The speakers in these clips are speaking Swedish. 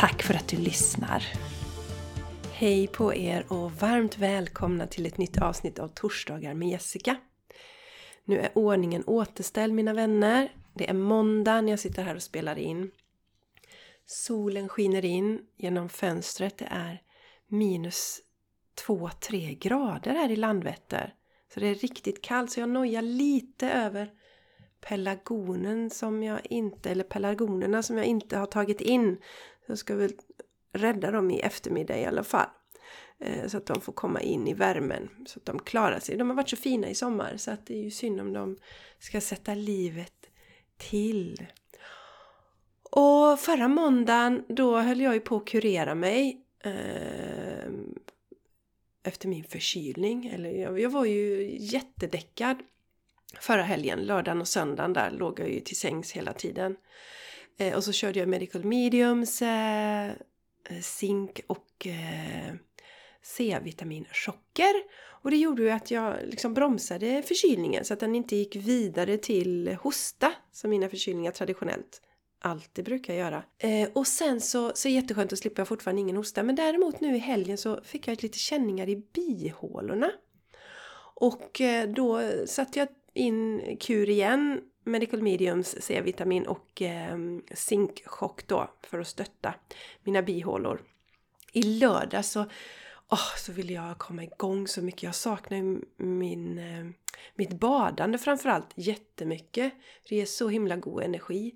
Tack för att du lyssnar! Hej på er och varmt välkomna till ett nytt avsnitt av Torsdagar med Jessica. Nu är ordningen återställd mina vänner. Det är måndag när jag sitter här och spelar in. Solen skiner in genom fönstret. Det är minus 2-3 grader här i Landvetter. Så det är riktigt kallt så jag nojar lite över pelargonen som jag inte, eller pelargonerna som jag inte har tagit in. Jag ska väl rädda dem i eftermiddag i alla fall. Eh, så att de får komma in i värmen. Så att de klarar sig. De har varit så fina i sommar så att det är ju synd om de ska sätta livet till. Och förra måndagen då höll jag ju på att kurera mig. Eh, efter min förkylning. Eller jag, jag var ju jättedäckad förra helgen, lördagen och söndagen där låg jag ju till sängs hela tiden. Eh, och så körde jag medical mediums, eh, eh, zink och eh, C-vitaminchocker. Och det gjorde ju att jag liksom bromsade förkylningen så att den inte gick vidare till hosta som mina förkylningar traditionellt alltid brukar göra. Eh, och sen så, så jätteskönt att slippa jag fortfarande ingen hosta. Men däremot nu i helgen så fick jag lite känningar i bihålorna. Och eh, då satte jag in kur igen Medical Mediums C-vitamin och eh, zinkchock då för att stötta mina bihålor. I lördag så, oh, så ville jag komma igång så mycket. Jag saknar min, eh, mitt badande framförallt jättemycket. Det ger så himla god energi.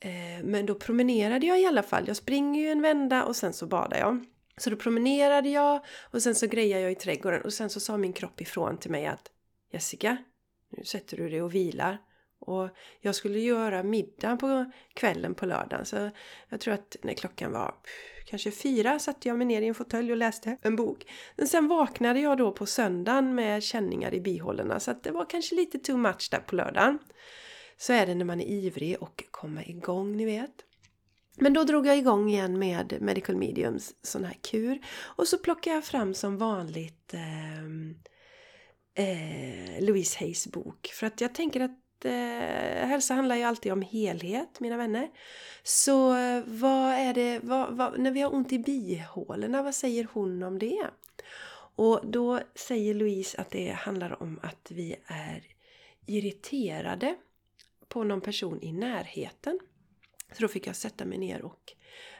Eh, men då promenerade jag i alla fall. Jag springer ju en vända och sen så badar jag. Så då promenerade jag och sen så grejade jag i trädgården och sen så sa min kropp ifrån till mig att Jessica, nu sätter du dig och vilar. Och jag skulle göra middag på kvällen på lördagen så jag tror att när klockan var kanske fyra satte jag mig ner i en fåtölj och läste en bok. Men sen vaknade jag då på söndagen med känningar i bihålorna så att det var kanske lite too much där på lördagen. Så är det när man är ivrig och kommer igång, ni vet. Men då drog jag igång igen med Medical Mediums sån här kur och så plockade jag fram som vanligt eh, eh, Louise Hayes bok. För att jag tänker att eh, hälsa handlar ju alltid om helhet, mina vänner. Så eh, vad är det, vad, vad, när vi har ont i bihålorna, vad säger hon om det? Och då säger Louise att det handlar om att vi är irriterade på någon person i närheten. Så då fick jag sätta mig ner och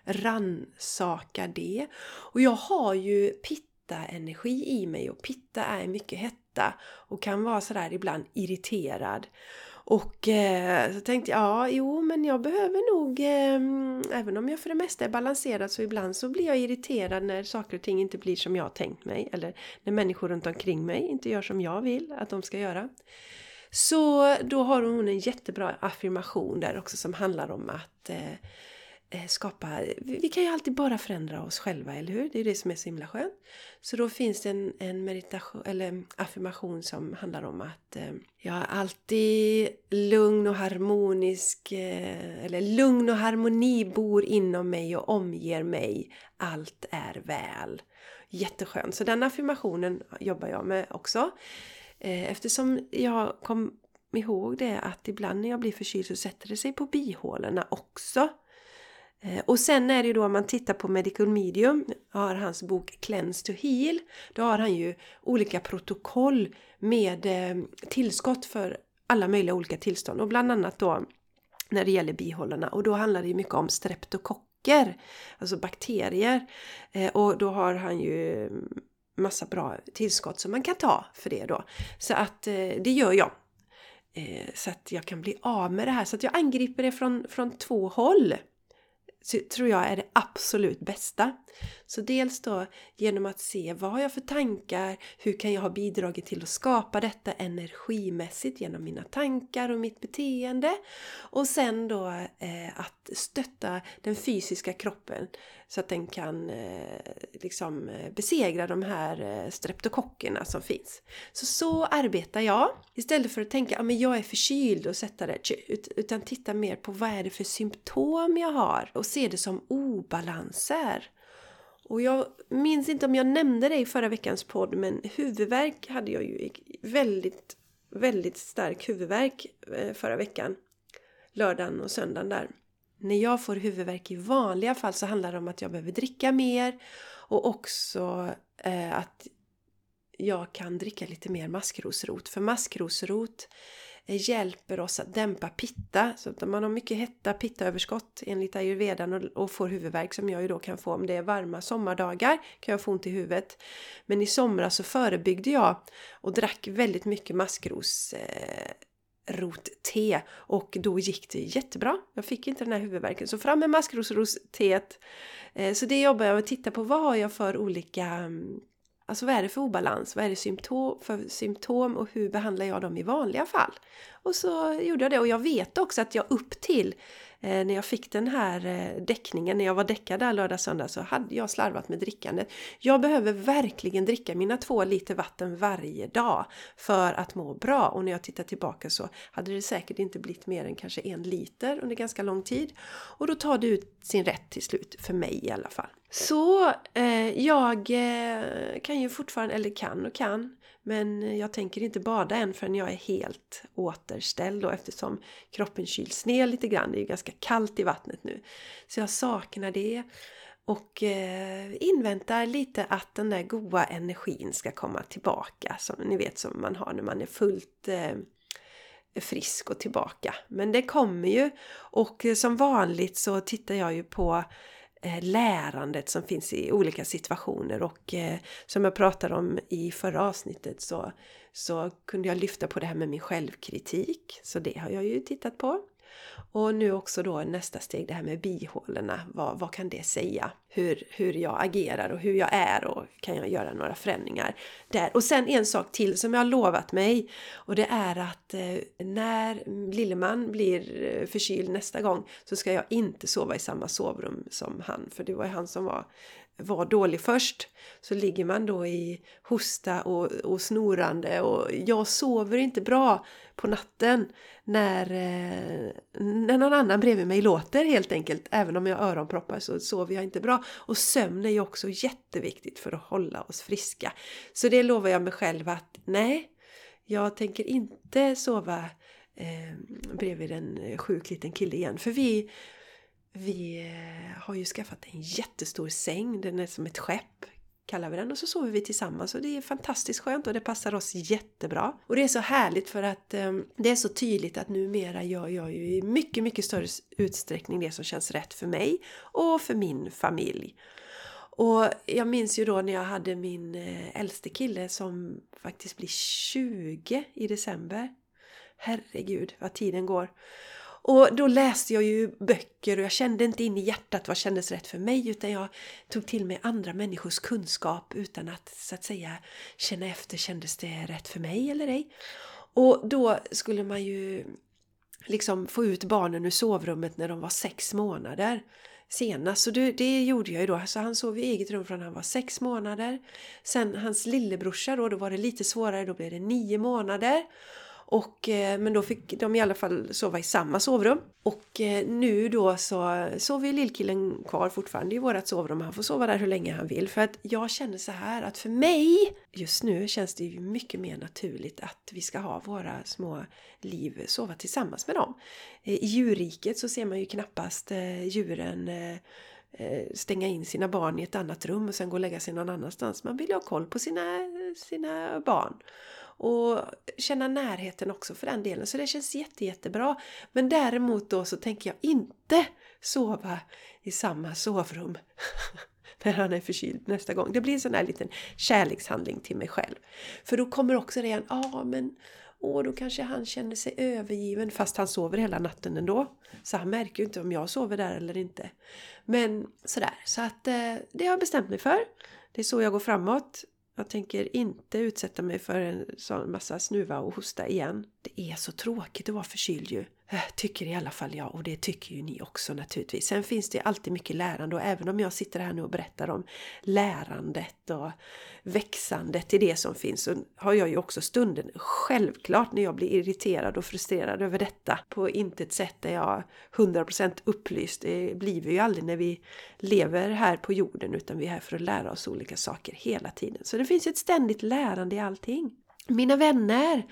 ransaka det. Och jag har ju pitta-energi i mig och pitta är mycket hetta och kan vara sådär ibland irriterad. Och eh, så tänkte jag, ja, jo, men jag behöver nog, eh, även om jag för det mesta är balanserad så ibland så blir jag irriterad när saker och ting inte blir som jag tänkt mig. Eller när människor runt omkring mig inte gör som jag vill att de ska göra. Så då har hon en jättebra affirmation där också som handlar om att Eh, Eh, skapa, vi kan ju alltid bara förändra oss själva, eller hur? Det är det som är så himla skönt. Så då finns det en, en meditation, eller affirmation som handlar om att eh, jag är alltid lugn och harmonisk, eh, eller lugn och harmoni bor inom mig och omger mig. Allt är väl. Jätteskönt. Så den affirmationen jobbar jag med också. Eh, eftersom jag kom ihåg det att ibland när jag blir förkyld så sätter det sig på bihålorna också. Eh, och sen är det ju då om man tittar på Medical Medium, har hans bok Cleanse to Heal, då har han ju olika protokoll med eh, tillskott för alla möjliga olika tillstånd. Och bland annat då när det gäller bihålorna. Och då handlar det ju mycket om streptokocker, alltså bakterier. Eh, och då har han ju massa bra tillskott som man kan ta för det då. Så att det gör jag. Så att jag kan bli av med det här, så att jag angriper det från, från två håll tror jag är det absolut bästa. Så dels då genom att se vad har jag för tankar, hur kan jag ha bidragit till att skapa detta energimässigt genom mina tankar och mitt beteende. Och sen då eh, att stötta den fysiska kroppen så att den kan eh, liksom eh, besegra de här eh, streptokockerna som finns. Så så arbetar jag. Istället för att tänka att ah, jag är förkyld och sätta det, utan titta mer på vad är det för symptom jag har och se det som obalanser. Och jag minns inte om jag nämnde det i förra veckans podd men huvudvärk hade jag ju väldigt, väldigt stark huvudvärk eh, förra veckan. Lördagen och söndagen där. När jag får huvudvärk i vanliga fall så handlar det om att jag behöver dricka mer och också eh, att jag kan dricka lite mer maskrosrot. För maskrosrot eh, hjälper oss att dämpa pitta. Så att om man har mycket hetta, pittaöverskott enligt ayurvedan och, och får huvudvärk som jag ju då kan få om det är varma sommardagar kan jag få ont i huvudet. Men i somras så förebyggde jag och drack väldigt mycket maskros eh, rotte och då gick det jättebra. Jag fick inte den här huvudvärken. Så fram med maskrosrosteet. Eh, så det jobbar jag med att titta på. Vad har jag för olika... Mm, Alltså vad är det för obalans? Vad är det symptom, för symptom och hur behandlar jag dem i vanliga fall? Och så gjorde jag det och jag vet också att jag upp till Eh, när jag fick den här eh, däckningen, när jag var däckad där lördag söndag så hade jag slarvat med drickandet. Jag behöver verkligen dricka mina två liter vatten varje dag för att må bra och när jag tittar tillbaka så hade det säkert inte blivit mer än kanske en liter under ganska lång tid. Och då tar det ut sin rätt till slut, för mig i alla fall. Så eh, jag eh, kan ju fortfarande, eller kan och kan, men jag tänker inte bada än förrän jag är helt återställd då eftersom kroppen kyls ner lite grann. Det är ju ganska kallt i vattnet nu. Så jag saknar det. Och eh, inväntar lite att den där goda energin ska komma tillbaka. Som ni vet som man har när man är fullt eh, frisk och tillbaka. Men det kommer ju. Och eh, som vanligt så tittar jag ju på Eh, lärandet som finns i olika situationer och eh, som jag pratade om i förra avsnittet så, så kunde jag lyfta på det här med min självkritik. Så det har jag ju tittat på. Och nu också då nästa steg det här med bihålorna. Vad, vad kan det säga? Hur, hur jag agerar och hur jag är och kan jag göra några förändringar där? Och sen en sak till som jag har lovat mig och det är att eh, när Lilleman blir eh, förkyld nästa gång så ska jag inte sova i samma sovrum som han för det var ju han som var var dålig först så ligger man då i hosta och, och snorande och jag sover inte bra på natten när, eh, när någon annan bredvid mig låter helt enkelt. Även om jag har öronproppar så sover jag inte bra. Och sömn är ju också jätteviktigt för att hålla oss friska. Så det lovar jag mig själv att nej, jag tänker inte sova eh, bredvid en sjuk liten kille igen. För vi vi eh, har ju skaffat en jättestor säng, den är som ett skepp kallar vi den och så sover vi tillsammans och det är fantastiskt skönt och det passar oss jättebra. Och det är så härligt för att um, det är så tydligt att numera gör jag ju i mycket, mycket större utsträckning det som känns rätt för mig och för min familj. Och jag minns ju då när jag hade min eh, äldste kille som faktiskt blir 20 i december. Herregud vad tiden går. Och då läste jag ju böcker och jag kände inte in i hjärtat vad kändes rätt för mig utan jag tog till mig andra människors kunskap utan att så att säga känna efter, kändes det rätt för mig eller ej? Och då skulle man ju liksom få ut barnen ur sovrummet när de var sex månader senast. Så det, det, gjorde jag ju då. Så han sov i eget rum från han var sex månader. Sen hans lillebrorsa då, då var det lite svårare, då blev det nio månader. Och, eh, men då fick de i alla fall sova i samma sovrum. Och eh, nu då så sover lillkillen kvar fortfarande i vårat sovrum. Han får sova där hur länge han vill. För att jag känner så här att för mig just nu känns det ju mycket mer naturligt att vi ska ha våra små liv sova tillsammans med dem. Eh, I djurriket så ser man ju knappast djuren stänga in sina barn i ett annat rum och sen gå och lägga sig någon annanstans. Man vill ju ha koll på sina, sina barn. Och känna närheten också för den delen. Så det känns jätte, jättebra. Men däremot då så tänker jag inte sova i samma sovrum när han är förkyld nästa gång. Det blir en sån där liten kärlekshandling till mig själv. För då kommer också det igen, ja ah, men Åh, då kanske han känner sig övergiven fast han sover hela natten ändå. Så han märker ju inte om jag sover där eller inte. Men sådär, så att eh, det har jag bestämt mig för. Det är så jag går framåt. Jag tänker inte utsätta mig för en sån massa snuva och hosta igen. Det är så tråkigt att vara förkyld ju. Eh, tycker i alla fall jag och det tycker ju ni också naturligtvis. Sen finns det alltid mycket lärande och även om jag sitter här nu och berättar om lärandet och växandet i det som finns så har jag ju också stunden självklart när jag blir irriterad och frustrerad över detta. På intet sätt är jag 100% upplyst. Det blir vi ju aldrig när vi lever här på jorden utan vi är här för att lära oss olika saker hela tiden. Så det finns ett ständigt lärande i allting. Mina vänner,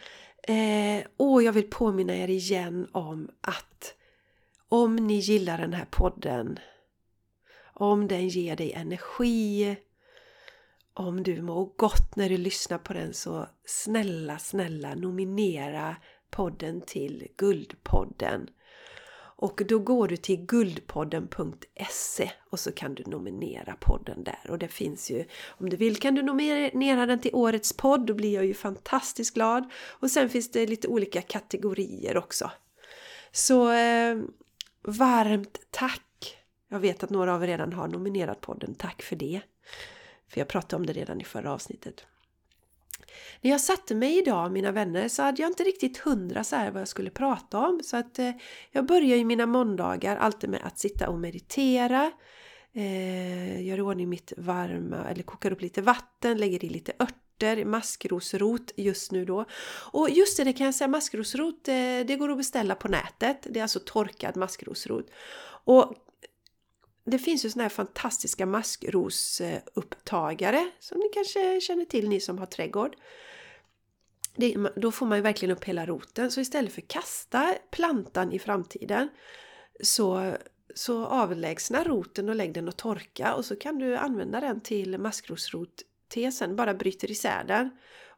Eh, och jag vill påminna er igen om att om ni gillar den här podden, om den ger dig energi, om du mår gott när du lyssnar på den så snälla, snälla nominera podden till Guldpodden. Och då går du till guldpodden.se och så kan du nominera podden där. Och det finns ju, om du vill kan du nominera den till Årets podd, då blir jag ju fantastiskt glad. Och sen finns det lite olika kategorier också. Så eh, varmt tack! Jag vet att några av er redan har nominerat podden, tack för det. För jag pratade om det redan i förra avsnittet. När jag satte mig idag, mina vänner, så hade jag inte riktigt hundra så här vad jag skulle prata om. Så att eh, jag börjar ju mina måndagar alltid med att sitta och meditera. Eh, gör i ordning mitt varma, eller kokar upp lite vatten, lägger i lite örter, maskrosrot just nu då. Och just det, det kan jag säga, maskrosrot eh, det går att beställa på nätet. Det är alltså torkad maskrosrot. Och det finns ju såna här fantastiska maskrosupptagare som ni kanske känner till, ni som har trädgård. Det, då får man ju verkligen upp hela roten. Så istället för att kasta plantan i framtiden så, så avlägsna roten och lägg den och torka och så kan du använda den till maskrosrotte sen. Bara bryter isär den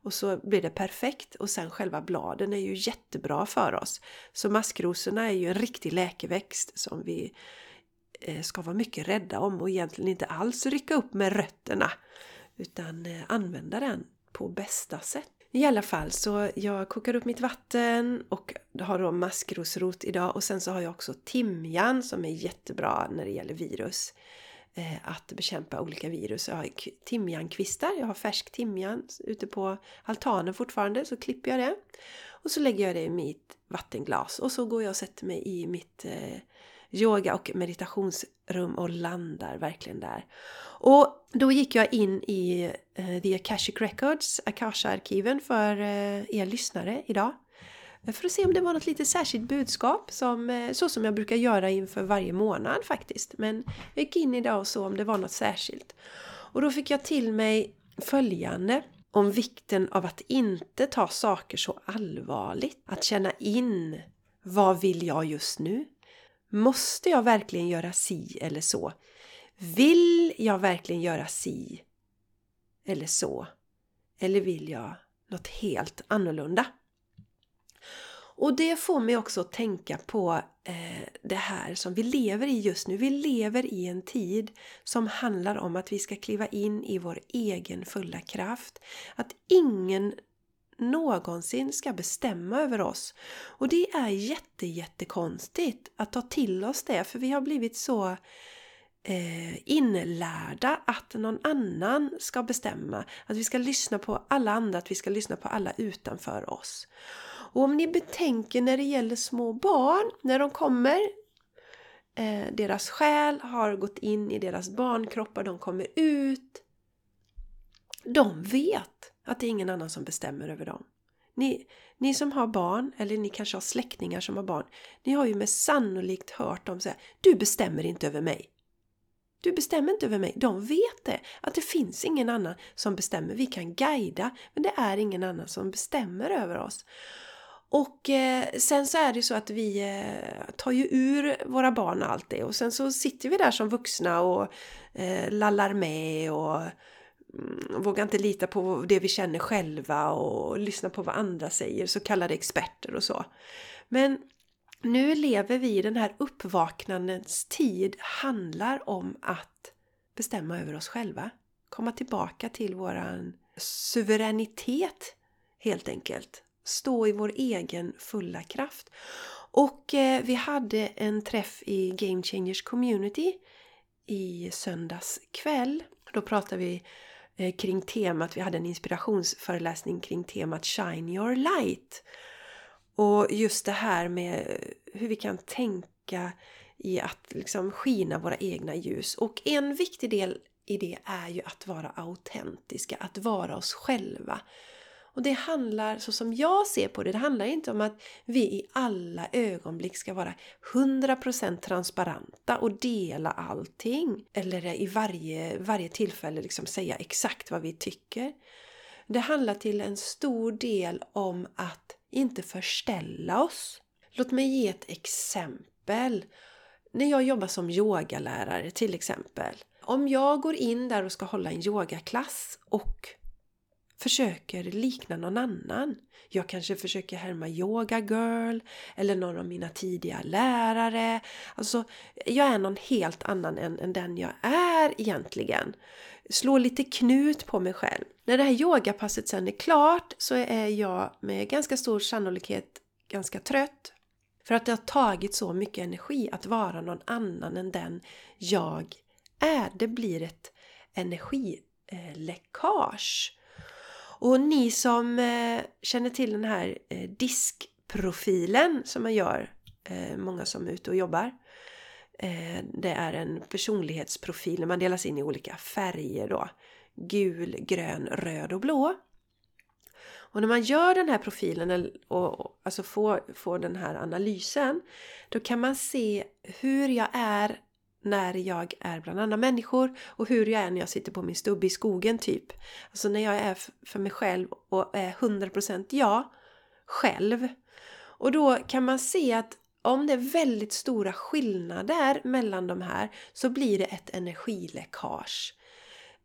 och så blir det perfekt och sen själva bladen är ju jättebra för oss. Så maskrosorna är ju en riktig läkeväxt som vi Eh, ska vara mycket rädda om och egentligen inte alls rycka upp med rötterna utan eh, använda den på bästa sätt. I alla fall så jag kokar upp mitt vatten och har då maskrosrot idag och sen så har jag också timjan som är jättebra när det gäller virus. Eh, att bekämpa olika virus. Jag har timjankvistar, jag har färsk timjan ute på altanen fortfarande så klipper jag det. Och så lägger jag det i mitt vattenglas och så går jag och sätter mig i mitt yoga och meditationsrum och landar verkligen där. Och då gick jag in i eh, The Akashic Records, Akasha-arkiven för eh, er lyssnare idag. Eh, för att se om det var något lite särskilt budskap, som, eh, så som jag brukar göra inför varje månad faktiskt. Men jag gick in idag och såg om det var något särskilt. Och då fick jag till mig följande om vikten av att inte ta saker så allvarligt. Att känna in vad vill jag just nu? Måste jag verkligen göra si eller så? Vill jag verkligen göra si eller så? Eller vill jag något helt annorlunda? Och det får mig också att tänka på eh, det här som vi lever i just nu. Vi lever i en tid som handlar om att vi ska kliva in i vår egen fulla kraft. Att ingen någonsin ska bestämma över oss. Och det är jätte, jättekonstigt att ta till oss det för vi har blivit så eh, inlärda att någon annan ska bestämma. Att vi ska lyssna på alla andra, att vi ska lyssna på alla utanför oss. Och om ni betänker när det gäller små barn, när de kommer eh, deras själ har gått in i deras barnkroppar, de kommer ut. De vet att det är ingen annan som bestämmer över dem. Ni, ni som har barn, eller ni kanske har släktingar som har barn, ni har ju med sannolikt hört dem säga Du bestämmer inte över mig. Du bestämmer inte över mig. De vet det, att det finns ingen annan som bestämmer. Vi kan guida, men det är ingen annan som bestämmer över oss. Och eh, sen så är det ju så att vi eh, tar ju ur våra barn allt det och sen så sitter vi där som vuxna och eh, lallar med och Mm, vågar inte lita på det vi känner själva och lyssna på vad andra säger, så kallade experter och så. Men nu lever vi i den här uppvaknandets tid handlar om att bestämma över oss själva. Komma tillbaka till våran suveränitet helt enkelt. stå i vår egen fulla kraft. Och eh, vi hade en träff i Game Changers Community i söndags kväll. Då pratade vi Eh, kring temat, vi hade en inspirationsföreläsning kring temat Shine your light. Och just det här med hur vi kan tänka i att liksom skina våra egna ljus. Och en viktig del i det är ju att vara autentiska, att vara oss själva. Och det handlar, så som jag ser på det, det handlar inte om att vi i alla ögonblick ska vara 100% transparenta och dela allting. Eller i varje, varje tillfälle liksom säga exakt vad vi tycker. Det handlar till en stor del om att inte förställa oss. Låt mig ge ett exempel. När jag jobbar som yogalärare till exempel. Om jag går in där och ska hålla en yogaklass och försöker likna någon annan. Jag kanske försöker härma Yoga Girl eller någon av mina tidiga lärare. Alltså, jag är någon helt annan än, än den jag är egentligen. Slå lite knut på mig själv. När det här yogapasset sen är klart så är jag med ganska stor sannolikhet ganska trött. För att det har tagit så mycket energi att vara någon annan än den jag är. Det blir ett energiläckage. Och ni som eh, känner till den här eh, diskprofilen som man gör, eh, många som är ute och jobbar. Eh, det är en personlighetsprofil när man delas in i olika färger då. Gul, grön, röd och blå. Och när man gör den här profilen och alltså får, får den här analysen då kan man se hur jag är när jag är bland andra människor och hur jag är när jag sitter på min stubbe i skogen typ. Alltså när jag är för mig själv och är 100% jag själv. Och då kan man se att om det är väldigt stora skillnader mellan de här så blir det ett energiläckage.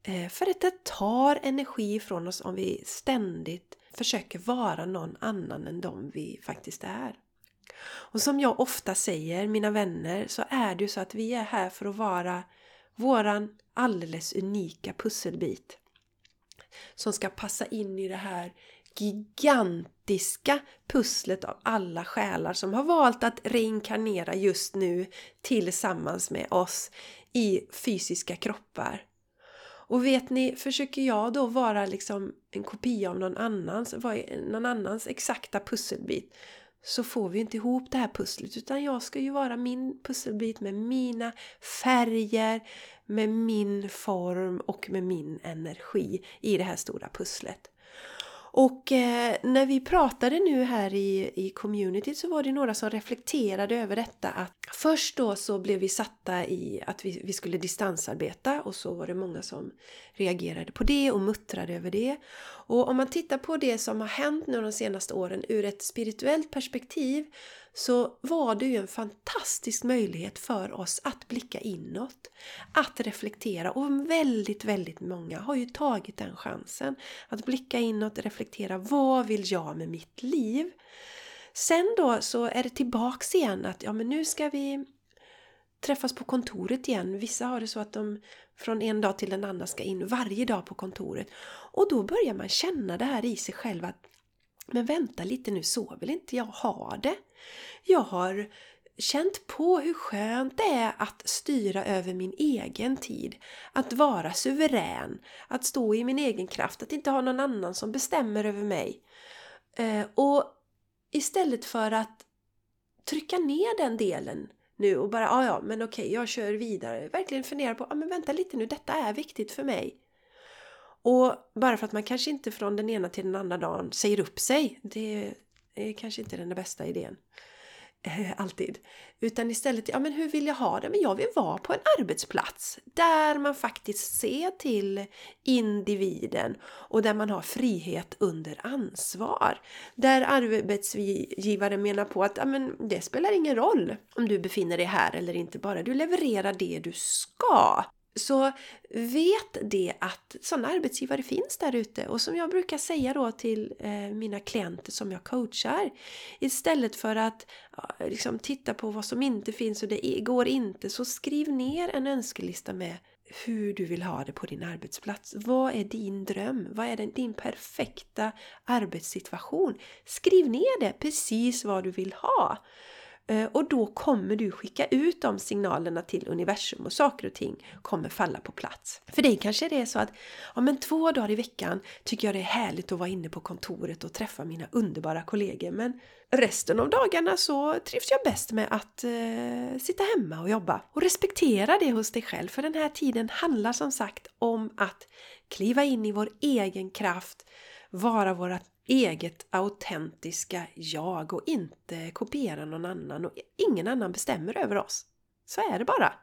Eh, för att det tar energi från oss om vi ständigt försöker vara någon annan än de vi faktiskt är. Och som jag ofta säger, mina vänner, så är det ju så att vi är här för att vara våran alldeles unika pusselbit. Som ska passa in i det här gigantiska pusslet av alla själar som har valt att reinkarnera just nu tillsammans med oss i fysiska kroppar. Och vet ni, försöker jag då vara liksom en kopia av någon annans, någon annans exakta pusselbit så får vi inte ihop det här pusslet utan jag ska ju vara min pusselbit med mina färger, med min form och med min energi i det här stora pusslet. Och eh, när vi pratade nu här i, i community så var det några som reflekterade över detta att först då så blev vi satta i att vi, vi skulle distansarbeta och så var det många som reagerade på det och muttrade över det. Och om man tittar på det som har hänt nu de senaste åren ur ett spirituellt perspektiv så var det ju en fantastisk möjlighet för oss att blicka inåt. Att reflektera och väldigt, väldigt många har ju tagit den chansen. Att blicka inåt, reflektera. Vad vill jag med mitt liv? Sen då så är det tillbaks igen att ja men nu ska vi träffas på kontoret igen. Vissa har det så att de från en dag till en annan ska in varje dag på kontoret. Och då börjar man känna det här i sig själv att men vänta lite nu, så vill inte jag ha det. Jag har känt på hur skönt det är att styra över min egen tid. Att vara suverän, att stå i min egen kraft, att inte ha någon annan som bestämmer över mig. Eh, och istället för att trycka ner den delen nu och bara ja ja men okej jag kör vidare. Verkligen fundera på, ja men vänta lite nu, detta är viktigt för mig. Och bara för att man kanske inte från den ena till den andra dagen säger upp sig, det är kanske inte den bästa idén. Eh, alltid. Utan istället, ja men hur vill jag ha det? Men jag vill vara på en arbetsplats där man faktiskt ser till individen och där man har frihet under ansvar. Där arbetsgivaren menar på att ja, men det spelar ingen roll om du befinner dig här eller inte, bara du levererar det du ska. Så vet det att sådana arbetsgivare finns där ute och som jag brukar säga då till eh, mina klienter som jag coachar istället för att liksom titta på vad som inte finns och det går inte så skriv ner en önskelista med hur du vill ha det på din arbetsplats. Vad är din dröm? Vad är din perfekta arbetssituation? Skriv ner det, precis vad du vill ha. Eh, och då kommer du skicka ut de signalerna till universum och saker och ting kommer falla på plats. För dig kanske det är så att ja, men två dagar i veckan tycker jag det är härligt att vara inne på kontoret och träffa mina underbara kollegor men resten av dagarna så trivs jag bäst med att eh, sitta hemma och jobba. Och respektera det hos dig själv för den här tiden handlar som sagt om att kliva in i vår egen kraft, vara våra eget autentiska jag och inte kopiera någon annan och ingen annan bestämmer över oss. Så är det bara.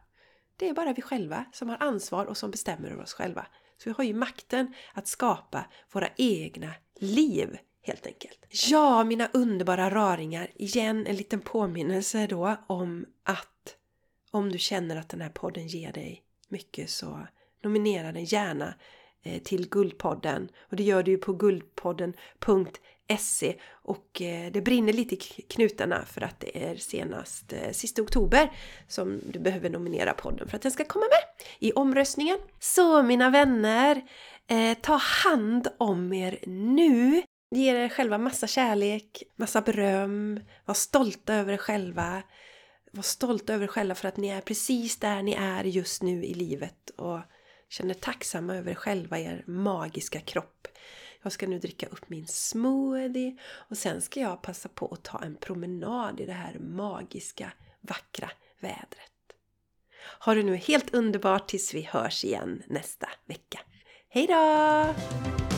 Det är bara vi själva som har ansvar och som bestämmer över oss själva. Så vi har ju makten att skapa våra egna liv helt enkelt. Ja, mina underbara raringar! Igen en liten påminnelse då om att om du känner att den här podden ger dig mycket så nominera den gärna Eh, till Guldpodden. Och det gör du ju på guldpodden.se och eh, det brinner lite i knutarna för att det är senast eh, sista oktober som du behöver nominera podden för att den ska komma med i omröstningen. Så mina vänner, ta hand om er nu! Ge er själva massa kärlek, massa beröm, var stolta över er själva. Var stolta över er själva för att ni är precis där ni är just nu i livet och Känner tacksamma över själva er magiska kropp. Jag ska nu dricka upp min smoothie och sen ska jag passa på att ta en promenad i det här magiska, vackra vädret. Ha det nu helt underbart tills vi hörs igen nästa vecka. Hejdå!